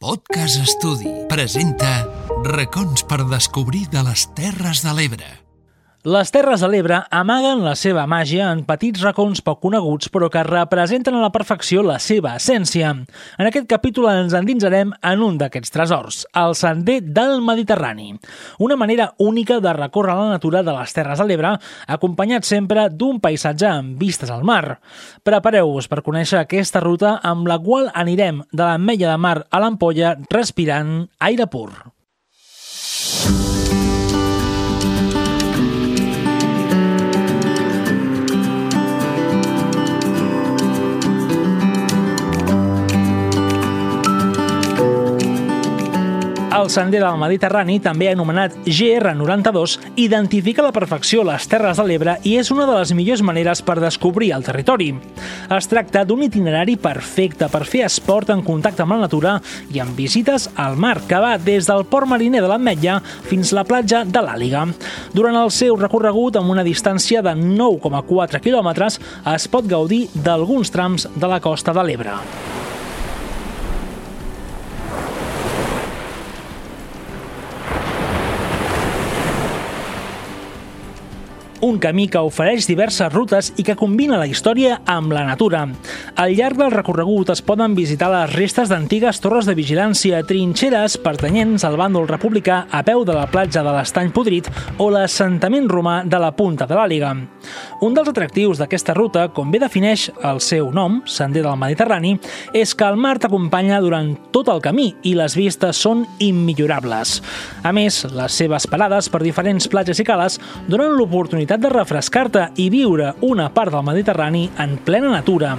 Podcast Estudi presenta Racons per descobrir de les Terres de l'Ebre. Les Terres de l'Ebre amaguen la seva màgia en petits racons poc coneguts però que representen a la perfecció la seva essència. En aquest capítol ens endinsarem en un d'aquests tresors, el Sender del Mediterrani. Una manera única de recórrer la natura de les Terres de l'Ebre, acompanyat sempre d'un paisatge amb vistes al mar. Prepareu-vos per conèixer aquesta ruta amb la qual anirem de l'Ametlla de Mar a l'Ampolla respirant aire pur. El sender del Mediterrani, també anomenat GR92, identifica a la perfecció les Terres de l'Ebre i és una de les millors maneres per descobrir el territori. Es tracta d'un itinerari perfecte per fer esport en contacte amb la natura i amb visites al mar, que va des del port mariner de l'Ametlla fins la platja de l'Àliga. Durant el seu recorregut, amb una distància de 9,4 quilòmetres, es pot gaudir d'alguns trams de la costa de l'Ebre. Un camí que ofereix diverses rutes i que combina la història amb la natura. Al llarg del recorregut es poden visitar les restes d'antigues torres de vigilància, trinxeres pertanyents al bàndol republicà a peu de la platja de l'Estany Podrit o l'assentament romà de la Punta de l'Àliga. Un dels atractius d'aquesta ruta, com bé defineix el seu nom, Sender del Mediterrani, és que el mar t'acompanya durant tot el camí i les vistes són immillorables. A més, les seves parades per diferents platges i cales donen l'oportunitat l'oportunitat de refrescar-te i viure una part del Mediterrani en plena natura.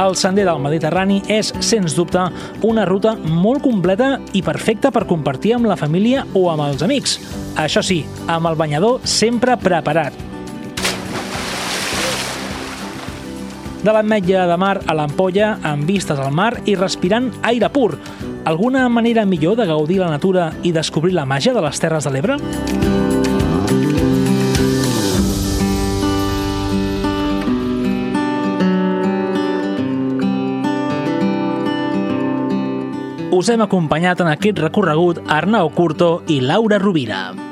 El sender del Mediterrani és, sens dubte, una ruta molt completa i perfecta per compartir amb la família o amb els amics. Això sí, amb el banyador sempre preparat. De l'ametlla de mar a l'ampolla, amb vistes al mar i respirant aire pur. Alguna manera millor de gaudir la natura i descobrir la màgia de les Terres de l'Ebre? Us hem acompanyat en aquest recorregut Arnau Curto i Laura Rovira.